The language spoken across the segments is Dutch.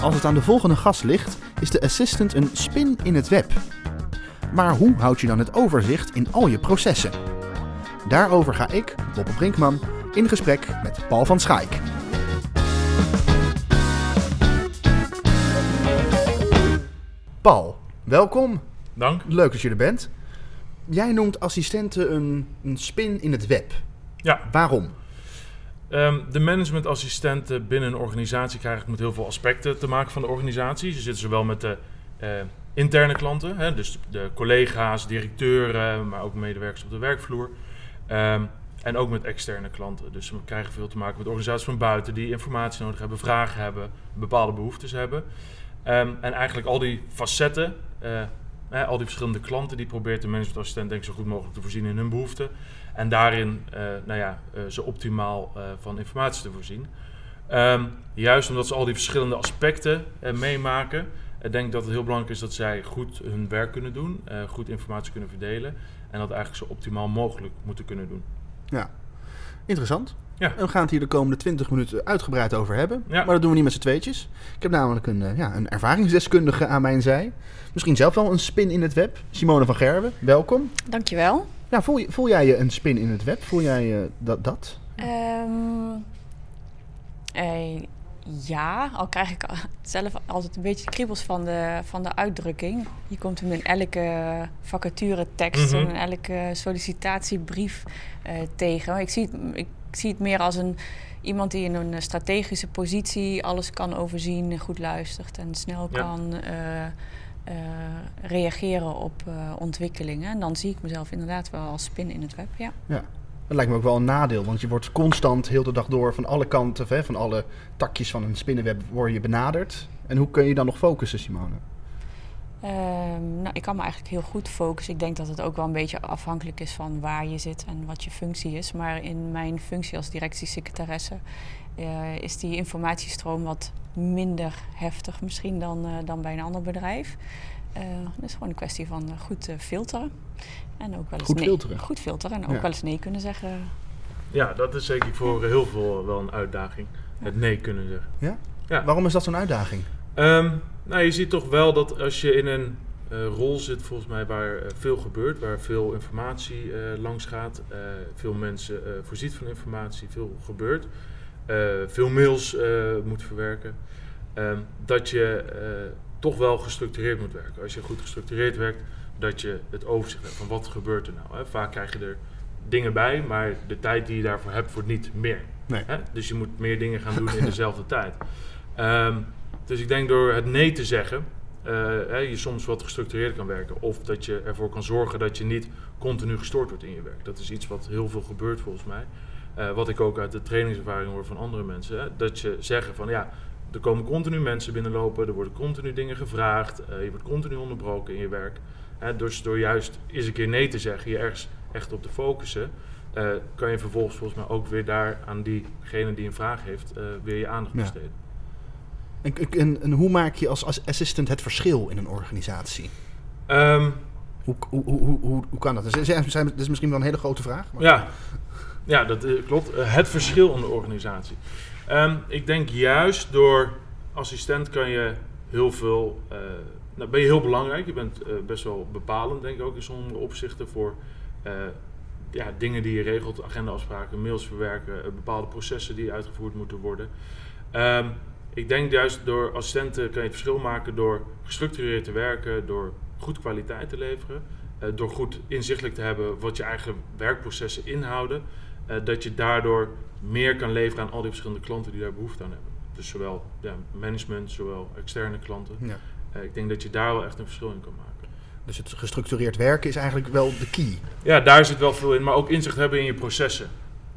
Als het aan de volgende gast ligt, is de assistant een spin in het web. Maar hoe houd je dan het overzicht in al je processen? Daarover ga ik, Boppe Brinkman, in gesprek met Paul van Schaik. Paul, welkom. Dank. Leuk dat je er bent. Jij noemt assistenten een, een spin in het web. Ja, Waarom? Ehm, de managementassistenten binnen een organisatie krijgen met heel veel aspecten te maken van de organisatie. Ze zitten zowel met de eh, interne klanten, hè, dus de collega's, directeuren, maar ook medewerkers op de werkvloer. Ehm, en ook met externe klanten. Dus ze krijgen veel te maken met organisaties van buiten die informatie nodig hebben, vragen hebben, bepaalde behoeftes hebben. Ehm, en eigenlijk al die facetten, eh, al die verschillende klanten, die probeert de managementassistent denk ik zo goed mogelijk te voorzien in hun behoeften. En daarin eh, nou ja, eh, ze optimaal eh, van informatie te voorzien. Ehm, juist omdat ze al die verschillende aspecten meemaken, ik denk dat het heel belangrijk is dat zij goed hun werk kunnen doen, eh, goed informatie kunnen verdelen en dat eigenlijk zo optimaal mogelijk moeten kunnen doen. Ja, interessant. Ja. En we gaan het hier de komende 20 minuten uitgebreid over hebben. Ja. Maar dat doen we niet met z'n tweetjes. Ik heb namelijk een, ja, een ervaringsdeskundige aan mijn zij. Misschien zelf wel een spin in het web. Simone van Gerwen, welkom. Dankjewel. Ja, voel, je- voel jij je een spin in het web? Voel jij eh, dat? dat? Ehm, eh, ja, al krijg ik zelf altijd een beetje kriebels van de, van de uitdrukking. Je komt hem in elke vacature tekst Mhm. en in elke sollicitatiebrief eh, tegen. Ik zie, het, ik zie het meer als een, iemand die in een strategische positie alles kan overzien, goed luistert en snel Ja. kan eh, eh, reageren op eh, ontwikkelingen. En dan zie ik mezelf inderdaad wel als spin in het web, ja. Ja. Dat lijkt me ook wel een nadeel, want je wordt constant heel de dag door van alle kanten, hè, van alle takjes van een spinnenweb, word je benaderd. En hoe kun je dan nog focussen, Simone? Ehm, nou, ik kan me eigenlijk heel goed focussen. Ik denk dat het ook wel een beetje afhankelijk is van waar je zit en wat je functie is. Maar in mijn functie als directiesecretaresse eh, is die informatiestroom wat minder heftig misschien dan, eh, dan bij een ander bedrijf. Eh, het is gewoon een kwestie van eh, goed filteren. En ook wel eens Goed nee, filteren. Goed filteren en ook Ja. wel eens nee kunnen zeggen. Ja, dat is zeker voor heel veel wel een uitdaging. Het nee kunnen zeggen. Ja? Ja. Waarom is dat zo'n uitdaging? Ehm, nou, je ziet toch wel dat als je in een eh, rol zit, volgens mij, waar veel gebeurt, waar veel informatie eh, langs gaat, eh, veel mensen eh, voorziet van informatie, veel gebeurt, veel mails eh, moet verwerken, ehm, dat je eh, toch wel gestructureerd moet werken. Als je goed gestructureerd werkt, dat je het overzicht hebt van wat gebeurt er nou. Hè? Vaak krijg je er dingen bij, maar de tijd die je daarvoor hebt, wordt niet meer. Nee. Hè? Dus je moet meer dingen gaan doen in dezelfde tijd. Ehm, dus ik denk door het nee te zeggen, eh, hè, je soms wat gestructureerd kan werken. Of dat je ervoor kan zorgen dat je niet continu gestoord wordt in je werk. Dat is iets wat heel veel gebeurt volgens mij. Eh, wat ik ook uit de trainingservaring hoor van andere mensen. Hè, dat je zeggen van ja, er komen continu mensen binnenlopen, er worden continu dingen gevraagd, eh, je wordt continu onderbroken in je werk. Hè, dus door juist eens een keer nee te zeggen, je ergens echt op te focussen, eh, kan je vervolgens volgens mij ook weer daar aan diegene die een vraag heeft, weer je aandacht Ja. besteden. En, en, en hoe maak je als, als assistant het verschil in een organisatie? Ehm, Hoe, hoe, hoe, hoe, kan dat? Dat is, dat is misschien wel een hele grote vraag. Maar... Ja, ja dat eh, klopt. Eh, het verschil in de organisatie. Ehm, ik denk juist door assistent kan je heel veel. eh, nou, ben je heel belangrijk. Je bent best wel bepalend, denk ik ook in sommige opzichten voor ja, dingen die je regelt, agendaafspraken, mails verwerken, bepaalde processen die uitgevoerd moeten worden. Ehm, ik denk juist door assistenten kan je het verschil maken door gestructureerd te werken, door goed kwaliteit te leveren, door goed inzichtelijk te hebben wat je eigen werkprocessen inhouden, eh, dat je daardoor meer kan leveren aan al die verschillende klanten die daar behoefte aan hebben. Dus zowel ja, management, zowel externe klanten. Ja. Eh, ik denk dat je daar wel echt een verschil in kan maken. Dus het gestructureerd werken is eigenlijk wel de key. Ja, daar zit wel veel in, maar ook inzicht hebben in je processen.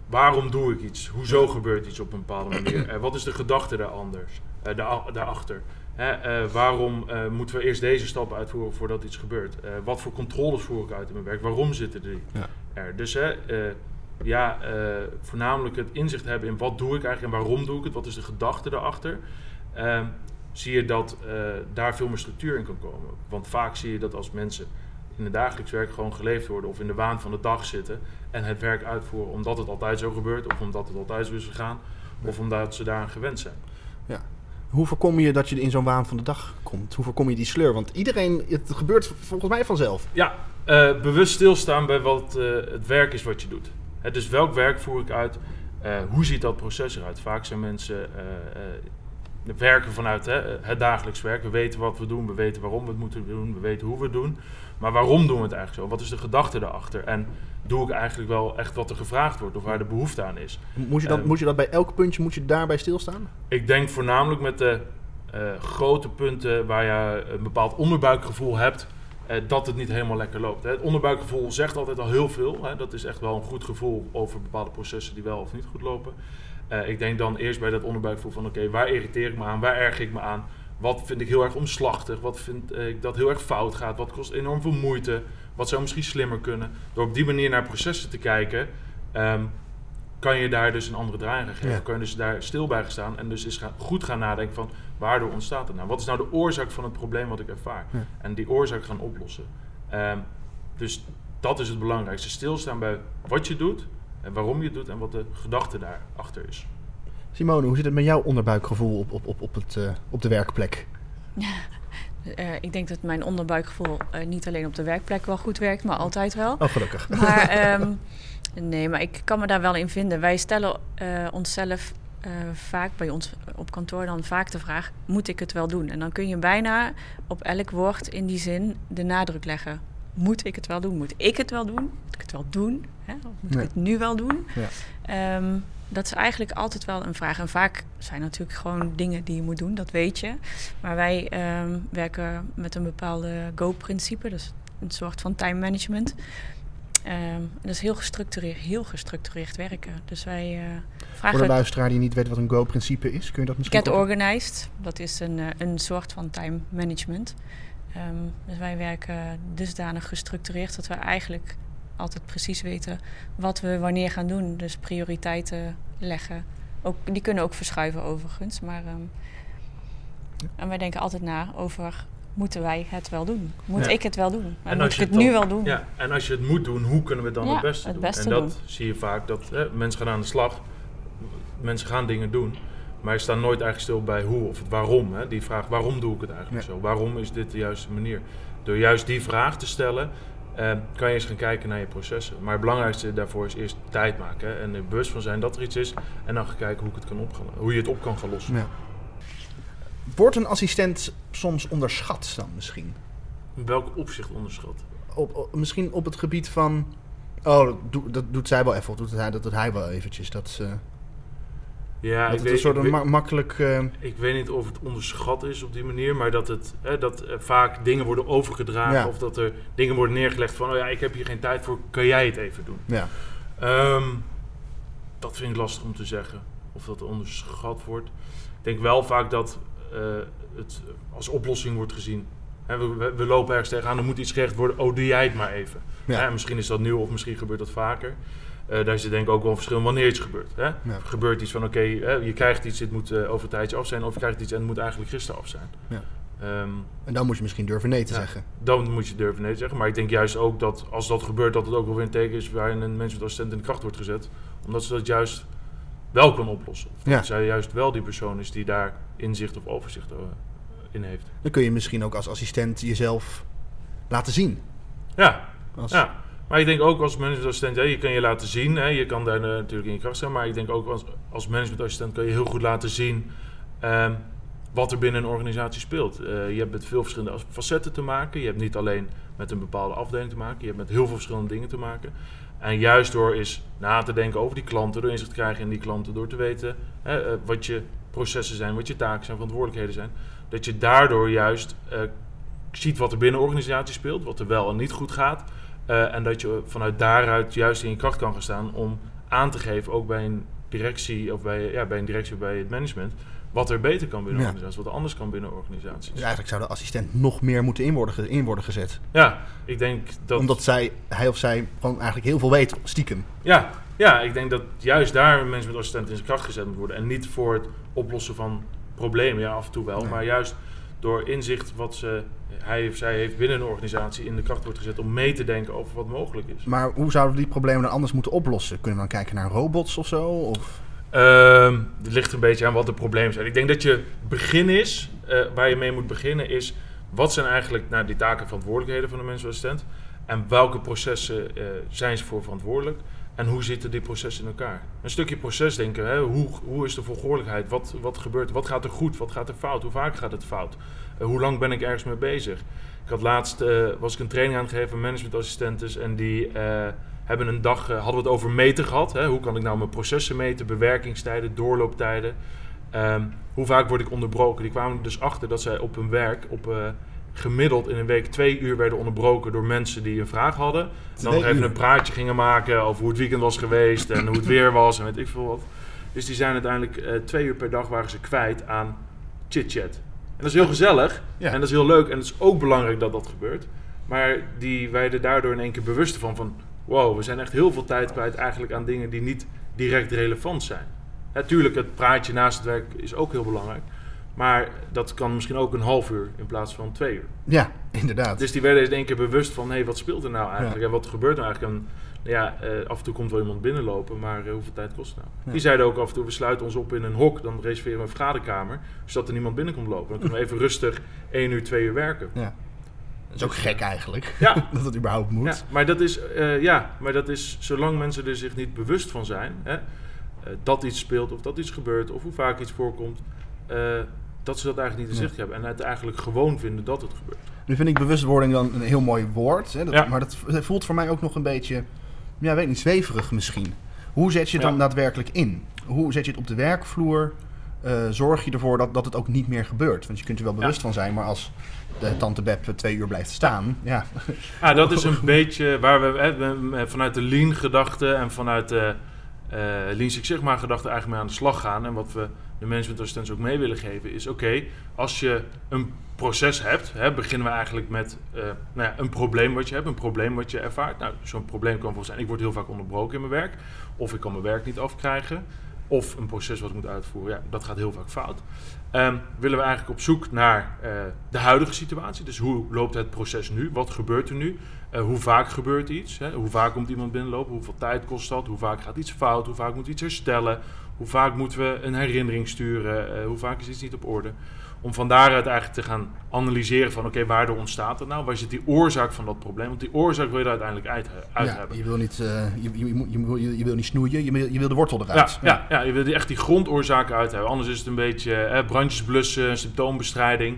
Waarom doe ik iets? Hoezo gebeurt iets op een bepaalde manier? Eh, wat is de gedachte daar anders, daar, daarachter? Hè, waarom moeten we eerst deze stappen uitvoeren voordat iets gebeurt? Wat voor controles voer ik uit in mijn werk? Waarom zitten die Ja. er? Dus hè, ja, eh, voornamelijk het inzicht hebben in wat doe ik eigenlijk en waarom doe ik het? Wat is de gedachte daarachter? Ehm, zie je dat eh, daar veel meer structuur in kan komen. Want vaak zie je dat als mensen in het dagelijks werk gewoon geleefd worden of in de waan van de dag zitten en het werk uitvoeren omdat het altijd zo gebeurt of omdat het altijd zo is gegaan of omdat ze daaraan gewend zijn. Hoe voorkom je dat je in zo'n waan van de dag komt? Hoe voorkom je die sleur? Want iedereen, het gebeurt volgens mij vanzelf. Ja, eh, bewust stilstaan bij wat het werk is wat je doet. Hè, dus welk werk voer ik uit? Eh, hoe ziet dat proces eruit? Vaak zijn mensen eh, eh, werken vanuit hè, het dagelijks werk. We weten wat we doen, we weten waarom we het moeten doen, we weten hoe we het doen. Maar waarom doen we het eigenlijk zo? Wat is de gedachte daarachter? En doe ik eigenlijk wel echt wat er gevraagd wordt of waar de behoefte aan is? Moet je, dat, moet je dat bij elk puntje moet je daarbij stilstaan? Ik denk voornamelijk met de grote punten waar je een bepaald onderbuikgevoel hebt, dat het niet helemaal lekker loopt. Hè. Het onderbuikgevoel zegt altijd al heel veel. Hè. Dat is echt wel een goed gevoel over bepaalde processen die wel of niet goed lopen. Eh, ik denk dan eerst bij dat onderbuikgevoel van oké, waar irriteer ik me aan, waar erg ik me aan? Wat vind ik heel erg omslachtig? Wat vind ik dat heel erg fout gaat? Wat kost enorm veel moeite? Wat zou misschien slimmer kunnen? Door op die manier naar processen te kijken, ehm, kan je daar dus een andere draai aan geven. Ja. Kan je dus daar stil bij gaan staan en dus eens gaan, goed gaan nadenken van waardoor ontstaat het nou? Wat is nou de oorzaak van het probleem wat ik ervaar? Ja. En die oorzaak gaan oplossen. Ehm, dus dat is het belangrijkste. Stilstaan bij wat je doet en waarom je het doet en wat de gedachte daarachter is. Simone, hoe zit het met jouw onderbuikgevoel op, op, op, op, het, eh, op de werkplek? Eh, ik denk dat mijn onderbuikgevoel eh, niet alleen op de werkplek wel goed werkt, maar altijd wel. Oh, gelukkig. Maar ehm, nee, maar ik kan me daar wel in vinden. Wij stellen eh, onszelf eh, vaak bij ons op kantoor dan vaak de vraag: moet ik het wel doen? En dan kun je bijna op elk woord in die zin de nadruk leggen. Moet ik het wel doen? Moet ik het wel doen? Moet ik het wel doen? Hè? Of moet Ja. ik het nu wel doen? Ja. Ehm, dat is eigenlijk altijd wel een vraag. En vaak zijn natuurlijk gewoon dingen die je moet doen, dat weet je. Maar wij ehm, werken met een bepaalde go-principe, dus een soort van time management. Ehm, dat is heel gestructureerd, heel gestructureerd werken. Dus wij eh, Voor de vragen luisteraar die niet weet wat een Go-principe is, kun je dat misschien... get organized. Dat is een, eh, een soort van time management. Ehm, dus wij werken dusdanig gestructureerd dat we eigenlijk altijd precies weten wat we wanneer gaan doen. Dus prioriteiten leggen. Ook, die kunnen ook verschuiven overigens. Maar, ehm, en wij denken altijd na over, moeten wij het wel doen? Moet Ja. ik het wel doen? En, En moet ik het nu wel doen? Ja, en als je het moet doen, hoe kunnen we het dan Ja, het beste het doen? beste en dat doen. zie je vaak, dat hè, mensen gaan aan de slag, mensen gaan dingen doen, maar je staat nooit eigenlijk stil bij hoe of het waarom. Hè? Die vraag, waarom doe ik het eigenlijk Ja. zo? Waarom is dit de juiste manier? Door juist die vraag te stellen, eh, kan je eens gaan kijken naar je processen. Maar het belangrijkste daarvoor is eerst tijd maken hè, en er bewust van zijn dat er iets is en dan gaan kijken hoe, ik het kan op, hoe je het op kan gaan lossen. Ja. Wordt een assistent soms onderschat dan misschien? In welk opzicht onderschat? Op, op- misschien op het gebied van... Oh, dat, doet- dat doet zij wel even, of doet hij, dat doet hij wel eventjes. Dat, Ja, dat het weet, een soort weet- ma- makkelijk... eh, Ik weet niet of het onderschat is op die manier, maar dat, het, hè, dat vaak dingen worden overgedragen Ja. of dat er dingen worden neergelegd van, oh ja, ik heb hier geen tijd voor, kan jij het even doen? ja. Ehm, dat vind ik lastig om te zeggen, of dat onderschat wordt. Ik denk wel vaak dat het als oplossing wordt gezien. We, we, lopen ergens tegenaan, er moet iets gerecht worden, oh doe jij het maar even. Ja. Misschien is dat nieuw of misschien gebeurt dat vaker. Eh, daar is het denk ik ook wel een verschil wanneer iets gebeurt. Hè? Ja. Gebeurt iets van, oké, je krijgt iets, dit moet eh, over een tijdje af zijn. Of je krijgt iets en het moet eigenlijk gisteren af zijn. Ja. Ehm, En dan moet je misschien durven nee te Ja. zeggen. dan moet je durven nee te zeggen. Maar ik denk juist ook dat als dat gebeurt, dat het ook wel weer een teken is waarin een mens met assistent in de kracht wordt gezet. Omdat ze dat juist wel kan oplossen. Of dat zij juist wel die persoon is die daar inzicht of overzicht eh, in heeft. Dan kun je misschien ook als assistent jezelf laten zien. Ja, Als, ja. Maar ik denk ook als managementassistent, ja, je kan je laten zien. Hè, je kan daar eh, natuurlijk in je kracht staan. Maar ik denk ook als, als managementassistent kan je heel goed laten zien ehm, wat er binnen een organisatie speelt. Eh, je hebt met veel verschillende facetten te maken. Je hebt niet alleen met een bepaalde afdeling te maken. Je hebt met heel veel verschillende dingen te maken. En juist door eens na te denken over die klanten, door inzicht te krijgen in die klanten, door te weten hè, wat je processen zijn, wat je taken zijn, verantwoordelijkheden zijn, dat je daardoor juist eh, ziet wat er binnen een organisatie speelt, wat er wel en niet goed gaat. eh, en dat je vanuit daaruit juist in je kracht kan gaan staan om aan te geven, ook bij een directie of bij, ja, bij een directie of bij het management, wat er beter kan binnen Ja. organisatie, wat er anders kan binnen organisaties. Dus eigenlijk zou de assistent nog meer moeten in worden, in worden gezet. Ja, ik denk dat. Omdat zij, hij of zij gewoon eigenlijk heel veel weet, stiekem. Ja, ja, ik denk dat juist daar een managementassistent in zijn kracht gezet moet worden. En niet voor het oplossen van problemen, ja, af en toe wel. Nee. Maar juist door inzicht wat ze, hij of zij heeft binnen een organisatie in de kracht wordt gezet om mee te denken over wat mogelijk is. Maar hoe zouden we die problemen dan anders moeten oplossen? Kunnen we dan kijken naar robots of zo? Of? Ehm, het ligt een beetje aan wat de problemen zijn. Ik denk dat je begin is, eh, waar je mee moet beginnen, is wat zijn eigenlijk nou, die taken en verantwoordelijkheden van de mensassistent en welke processen eh, zijn ze voor verantwoordelijk en hoe zitten die processen in elkaar. Een stukje procesdenken, hè? Hoe, hoe is de volgordelijkheid, wat, wat gebeurt, wat gaat er goed, wat gaat er fout, hoe vaak gaat het fout, Eh, hoe lang ben ik ergens mee bezig. Ik had laatst, eh, was ik een training aan het geven aan managementassistentes en die... eh, hebben een dag, hadden we het over meten gehad. Hè? Hoe kan ik nou mijn processen meten, bewerkingstijden, doorlooptijden. Ehm, hoe vaak word ik onderbroken? Die kwamen dus achter dat zij op hun werk op, gemiddeld in een week twee uur werden onderbroken door mensen die een vraag hadden. En dan nog even een praatje gingen maken over hoe het weekend was geweest en hoe het weer was en weet ik veel wat. Dus die zijn uiteindelijk eh, twee uur per dag waren ze kwijt aan chit-chat. En dat is heel gezellig Ja. en dat is heel leuk en het is ook belangrijk dat dat gebeurt. Maar die werden daardoor in één keer bewust van, van wow, we zijn echt heel veel tijd kwijt eigenlijk aan dingen die niet direct relevant zijn. Natuurlijk, het praatje naast het werk is ook heel belangrijk. Maar dat kan misschien ook een half uur in plaats van twee uur. Ja, inderdaad. Dus die werden in één keer bewust van, hé, hey, wat speelt er nou eigenlijk? Ja. En wat gebeurt er nou eigenlijk? En ja, eh, af en toe komt wel iemand binnenlopen, maar eh, hoeveel tijd kost het nou? Ja. Die zeiden ook af en toe, we sluiten ons op in een hok, dan reserveren we een vergaderkamer, zodat er niemand binnen komt lopen. Dan kunnen we even rustig één uur, twee uur werken. Ja. Dat is ook gek eigenlijk, Ja, dat het überhaupt moet. Ja, maar dat is, eh, ja, maar dat is zolang mensen er zich niet bewust van zijn, hè, dat iets speelt of dat iets gebeurt of hoe vaak iets voorkomt, dat ze dat eigenlijk niet in zicht hebben en het eigenlijk gewoon vinden dat het gebeurt. Nu vind ik bewustwording dan een heel mooi woord. Hè? Dat. Maar dat voelt voor mij ook nog een beetje, ja, weet niet, zweverig misschien. Hoe zet je het dan daadwerkelijk in? Hoe zet je het op de werkvloer? Eh, zorg je ervoor dat, dat het ook niet meer gebeurt? Want je kunt er wel bewust Ja. van zijn, maar als de tante Beb twee uur blijft staan, ja. Ah, dat is een beetje waar we, vanuit de lean gedachte en vanuit de eh lean Six Sigma gedachte eigenlijk mee aan de slag gaan. En wat we de managementassistenten ook mee willen geven is, oké, als je een proces hebt, hè, beginnen we eigenlijk met eh, nou ja, een probleem wat je hebt, een probleem wat je ervaart. Nou, zo'n probleem kan bijvoorbeeld zijn, ik word heel vaak onderbroken in mijn werk, of ik kan mijn werk niet afkrijgen, of een proces wat ik moet uitvoeren. Ja, dat gaat heel vaak fout. Ehm, willen we eigenlijk op zoek naar eh, de huidige situatie. Dus hoe loopt het proces nu? Wat gebeurt er nu? Eh, hoe vaak gebeurt iets? Hè? Hoe vaak komt iemand binnenlopen? Hoeveel tijd kost dat? Hoe vaak gaat iets fout? Hoe vaak moet iets herstellen? Hoe vaak moeten we een herinnering sturen? Eh, hoe vaak is iets niet op orde? Om van daaruit eigenlijk te gaan analyseren van oké, waardoor ontstaat het nou? Waar zit die oorzaak van dat probleem? Want die oorzaak wil je er uiteindelijk uit, uit ja hebben. je, wil niet, eh, je, je, je, je, wil- niet snoeien, je wil, je wil de wortel eruit. ja, ja, je wil echt die grondoorzaken uit hebben. Anders is het een beetje eh, brandjes blussen, symptoombestrijding.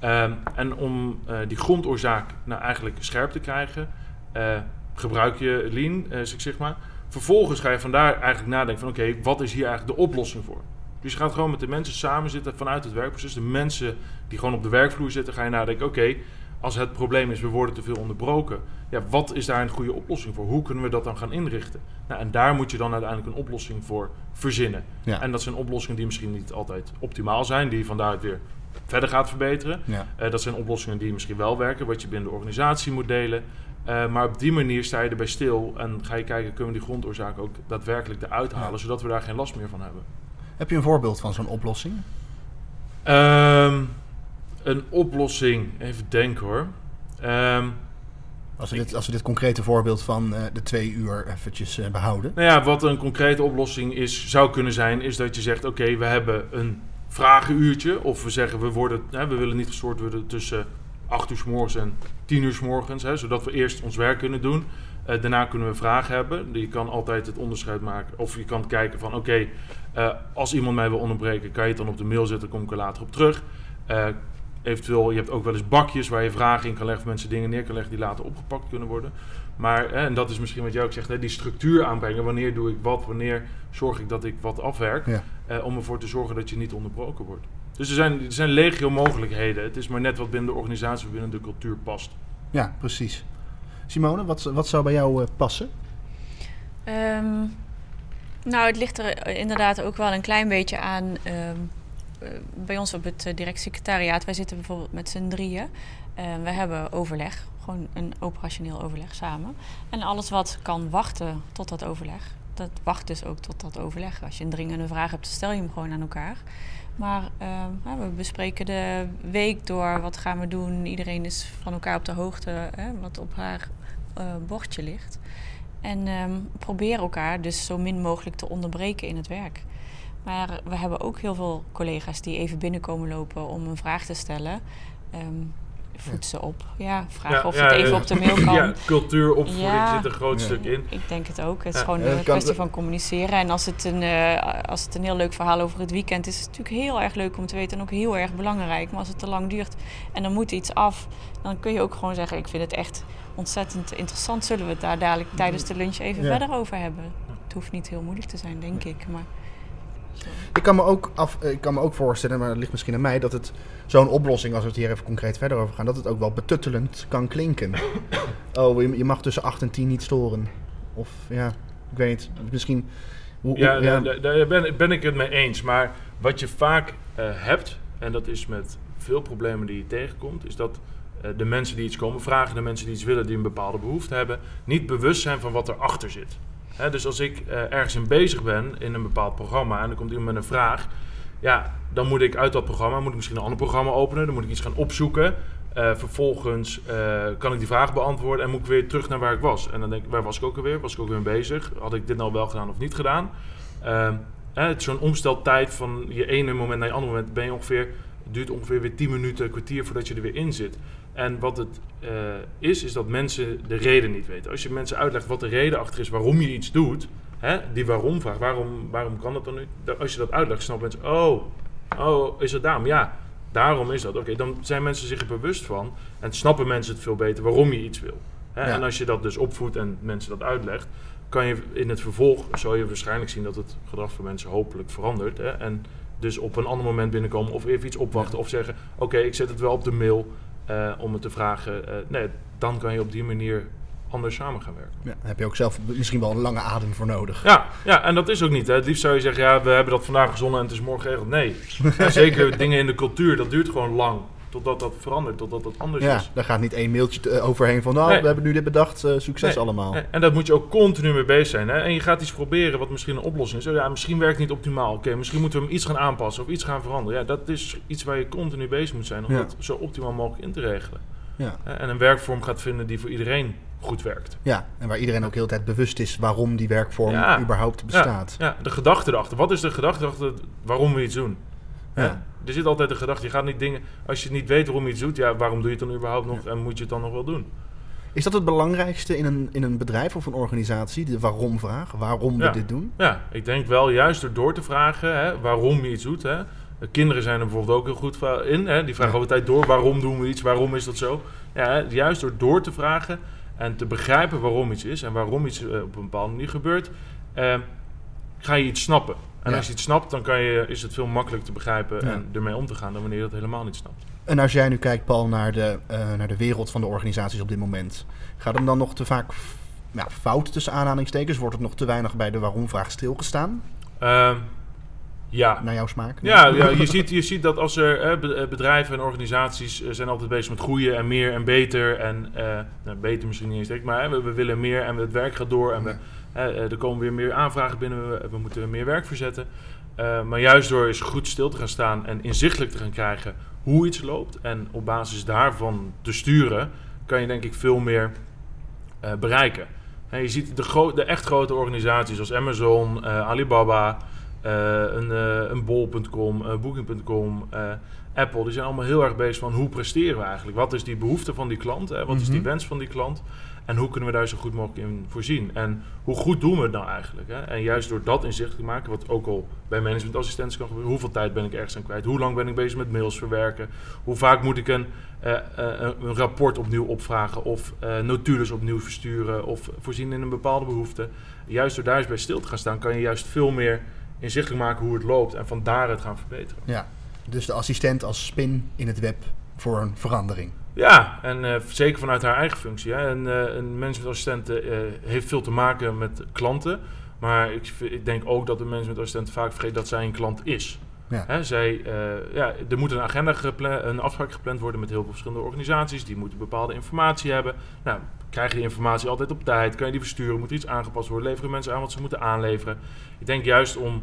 Ehm, en om eh, die grondoorzaak nou eigenlijk scherp te krijgen, eh, gebruik je Lean, eh Six Sigma. Vervolgens ga je vandaar eigenlijk nadenken van oké, wat is hier eigenlijk de oplossing voor? Dus je gaat gewoon met de mensen samen zitten vanuit het werkproces. De mensen die gewoon op de werkvloer zitten, ga je nadenken oké, als het probleem is we worden te veel onderbroken. Ja, wat is daar een goede oplossing voor? Hoe kunnen we dat dan gaan inrichten? Nou, en daar moet je dan uiteindelijk een oplossing voor verzinnen. Ja. En dat zijn oplossingen die misschien niet altijd optimaal zijn, die je van daaruit weer verder gaat verbeteren. Ja. Eh, dat zijn oplossingen die misschien wel werken, wat je binnen de organisatie moet delen. Eh, maar op die manier sta je erbij stil en ga je kijken, kunnen we die grondoorzaak ook daadwerkelijk eruit halen, Ja. zodat we daar geen last meer van hebben. Heb je een voorbeeld van zo'n oplossing? Ehm, een oplossing, even denken hoor. Ehm, Als we, dit, als we dit concrete voorbeeld van eh, de twee uur eventjes eh, behouden. Nou ja, wat een concrete oplossing is, zou kunnen zijn, is dat je zegt: Oké, we hebben een vragenuurtje. Of we zeggen: we, worden, hè, we willen niet gestoord worden tussen 8 uur s morgens en 10 uur s morgens. Hè, zodat we eerst ons werk kunnen doen. Eh, daarna kunnen we vragen hebben. Je kan altijd het onderscheid maken. Of je kan kijken van: Oké, eh, als iemand mij wil onderbreken, kan je het dan op de mail zetten. kom ik er later op terug. Eh, eventueel, je hebt ook wel eens bakjes waar je vragen in kan leggen. Mensen dingen neer kan leggen die later opgepakt kunnen worden. Maar, hè, en dat is misschien wat jij ook zegt, hè, die structuur aanbrengen. Wanneer doe ik wat? Wanneer zorg ik dat ik wat afwerk? Ja. om ervoor te zorgen dat je niet onderbroken wordt. Dus er zijn, er zijn legio mogelijkheden. Het is maar net wat binnen de organisatie binnen de cultuur past. Ja, precies. Simone, wat, wat zou bij jou eh, passen? Ehm, nou, het ligt er eh, inderdaad ook wel een klein beetje aan. ehm, eh, bij ons op het directsecretariaat, wij zitten bijvoorbeeld met z'n drieën. Eh, we hebben overleg, gewoon een operationeel overleg samen. En alles wat kan wachten tot dat overleg, dat wacht dus ook tot dat overleg. Als je een dringende vraag hebt, stel je hem gewoon aan elkaar. Maar uh, we bespreken de week door. Wat gaan we doen? Iedereen is van elkaar op de hoogte hè, wat op haar uh, bordje ligt. En um, proberen elkaar dus zo min mogelijk te onderbreken in het werk. Maar we hebben ook heel veel collega's die even binnenkomen lopen om een vraag te stellen. Um, voed ze op. Ja, vraag of het even op de mail kan. Ja, cultuuropvoeding zit een groot stuk in. Ik denk het ook. Het is gewoon een kwestie van communiceren. En als het, een, uh, als het een heel leuk verhaal over het weekend is, is het natuurlijk heel erg leuk om te weten en ook heel erg belangrijk. Maar als het te lang duurt en dan moet iets af, dan kun je ook gewoon zeggen: Ik vind het echt ontzettend interessant. Zullen we het daar dadelijk tijdens de lunch even verder over hebben? Het hoeft niet heel moeilijk te zijn, denk ik. Maar ik kan, me ook af, ik kan me ook voorstellen, maar dat ligt misschien aan mij, dat het zo'n oplossing, als we het hier even concreet verder over gaan, dat het ook wel betuttelend kan klinken. oh, je, mag tussen 8 en 10 niet storen. Of ja, ik weet niet, misschien. Hoe, ja, ja. Daar, ben, ben, ik het mee eens. Maar wat je vaak uh, hebt, en dat is met veel problemen die je tegenkomt, is dat uh, de mensen die iets komen vragen, de mensen die iets willen, die een bepaalde behoefte hebben, niet bewust zijn van wat erachter zit dus als ik uh, ergens in bezig ben in een bepaald programma en er komt iemand met een vraag, ja, dan moet ik uit dat programma, moet ik misschien een ander programma openen, dan moet ik iets gaan opzoeken. Uh, vervolgens uh, kan ik die vraag beantwoorden en moet ik weer terug naar waar ik was. En dan denk ik, waar was ik ook alweer? Was ik ook weer bezig? Had ik dit nou wel gedaan of niet gedaan? Ehm, het is zo'n omsteltijd van je ene moment naar je andere moment ben je ongeveer, duurt ongeveer weer 10 minuten, kwartier voordat je er weer in zit. En wat het uh, is, is dat mensen de reden niet weten. Als je mensen uitlegt wat de reden achter is waarom je iets doet, hè, die waarom vraag, waarom, waarom kan dat dan niet? Als je dat uitlegt, snappen mensen, oh, oh, is het daarom? Ja, daarom is dat. Oké, dan zijn mensen zich er bewust van en snappen mensen het veel beter waarom je iets wil. Hè? En als je dat dus opvoedt en mensen dat uitlegt, kan je in het vervolg, zal je waarschijnlijk zien dat het gedrag van mensen hopelijk verandert. Hè? En dus op een ander moment binnenkomen of even iets opwachten of zeggen, oké, ik zet het wel op de mail. Uh, om het te vragen. Uh, nee, dan kan je op die manier anders samen gaan werken. Ja, daar heb je ook zelf misschien wel een lange adem voor nodig. Ja, ja en dat is ook niet. Hè. Het liefst zou je zeggen, ja, we hebben dat vandaag gezonnen en het is morgen geregeld. Nee, zeker dingen in de cultuur, dat duurt gewoon lang. Totdat dat verandert, totdat dat anders ja, is. daar gaat niet één mailtje eh, overheen van... nou, we hebben nu dit bedacht, uh, succes allemaal. Nee. En dat moet je ook continu mee bezig zijn. Hè? En je gaat iets proberen wat misschien een oplossing is. Ja, misschien werkt het niet optimaal. Oké, misschien moeten we hem iets gaan aanpassen of iets gaan veranderen. Ja, dat is iets waar je continu bezig moet zijn... om dat zo optimaal mogelijk in te regelen. Ja. En een werkvorm gaat vinden die voor iedereen goed werkt. Ja, en waar iedereen ook heel tijd bewust is waarom die werkvorm überhaupt bestaat. Ja, ja, de gedachte erachter. Wat is de gedachte erachter waarom we iets doen? Ja. Er zit altijd een gedachte. Je gaat niet dingen. Als je niet weet waarom je iets doet, ja, waarom doe je het dan überhaupt nog en moet je het dan nog wel doen? Is dat het belangrijkste in een, in een bedrijf of een organisatie? De waarom-vraag? Waarom we dit doen? Ja, ik denk wel juist door door te vragen hè, waarom je iets doet. Hè. Kinderen zijn er bijvoorbeeld ook heel goed in. Hè. Die vragen ja. altijd door waarom doen we iets, waarom is dat zo? Ja, juist door door te vragen en te begrijpen waarom iets is en waarom iets eh, op een bepaalde manier gebeurt, eh, ga je iets snappen. En als je het snapt, dan kan je, is het veel makkelijker te begrijpen en ermee om te gaan dan wanneer je dat helemaal niet snapt. En als jij nu kijkt, Paul, naar de, uh, naar de wereld van de organisaties op dit moment, gaat hem dan nog te vaak ja, fout tussen aanhalingstekens? Wordt het nog te weinig bij de waarom-vraag stilgestaan? Uh, ja. Naar jouw smaak? Ja, ja je, ziet, je ziet dat als er eh, bedrijven en organisaties zijn altijd bezig met groeien en meer en beter. En nou, beter misschien niet eens, maar we, we, willen meer en het werk gaat door. En we, eh, er komen weer meer aanvragen binnen, we, moeten meer werk verzetten. Uh, maar juist door eens goed stil te gaan staan en inzichtelijk te gaan krijgen hoe iets loopt en op basis daarvan te sturen, kan je denk ik veel meer uh, bereiken. je ziet de, de, echt grote organisaties zoals Amazon, Alibaba, een, een Bol.com, Booking.com, Apple, die zijn allemaal heel erg bezig van hoe presteren we eigenlijk? Wat is die behoefte van die klant? Hè? Wat is die mhm. wens van die klant? En hoe kunnen we daar zo goed mogelijk in voorzien? En hoe goed doen we het nou eigenlijk? Hè? En juist door dat inzichtelijk te maken, wat ook al bij managementassistenten kan gebeuren. Hoeveel tijd ben ik ergens aan kwijt? Hoe lang ben ik bezig met mails verwerken? Hoe vaak moet ik een, uh, uh, een rapport opnieuw opvragen? Of uh, notules opnieuw versturen? Of voorzien in een bepaalde behoefte? Juist door daar eens bij stil te gaan staan, kan je juist veel meer inzichtelijk maken hoe het loopt. En van daaruit gaan verbeteren. Ja, dus de assistent als spin in het web voor een verandering. Ja, en uh, zeker vanuit haar eigen functie. Hè. En, uh, een managementassistent uh, heeft veel te maken met klanten. Maar ik, ik, denk ook dat de managementassistent vaak vergeet dat zij een klant is. Ja. Hè, zij, uh, ja, er moet een agenda gepland, een afspraak gepland worden met heel veel verschillende organisaties. Die moeten bepaalde informatie hebben. Nou, krijg je die informatie altijd op tijd? Kan je die versturen? Moet er iets aangepast worden? Leveren mensen aan wat ze moeten aanleveren? Ik denk juist om,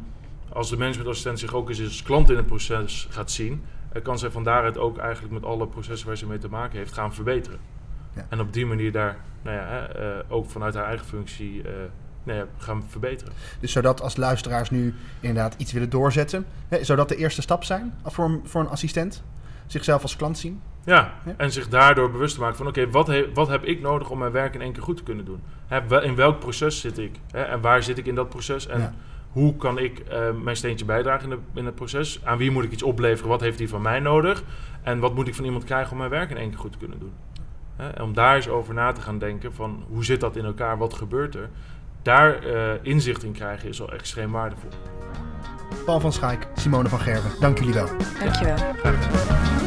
als de managementassistent zich ook eens als klant in het proces gaat zien, uh, kan zij van daaruit ook eigenlijk met alle processen waar ze mee te maken heeft gaan verbeteren. Ja. En op die manier daar nou ja, uh, ook vanuit haar eigen functie nee, gaan verbeteren. Dus zodat als luisteraars nu inderdaad iets willen doorzetten, hè, zou dat de eerste stap zijn voor, een, voor een assistent? Zichzelf als klant zien? Ja, en zich daardoor bewust te maken van oké, wat, wat heb ik nodig om mijn werk in één keer goed te kunnen doen? Hè, in welk proces zit ik? Hè, en waar zit ik in dat proces? En hoe kan ik uh, mijn steentje bijdragen in, de, in het proces? Aan wie moet ik iets opleveren? Wat heeft die van mij nodig? En wat moet ik van iemand krijgen om mijn werk in één keer goed te kunnen doen? Hè, om daar eens over na te gaan denken van hoe zit dat in elkaar? Wat gebeurt er? Daar uh, inzicht in krijgen is al extreem waardevol. Paul van Schaik, Simone van Gerwen, dank jullie wel. Dank je wel.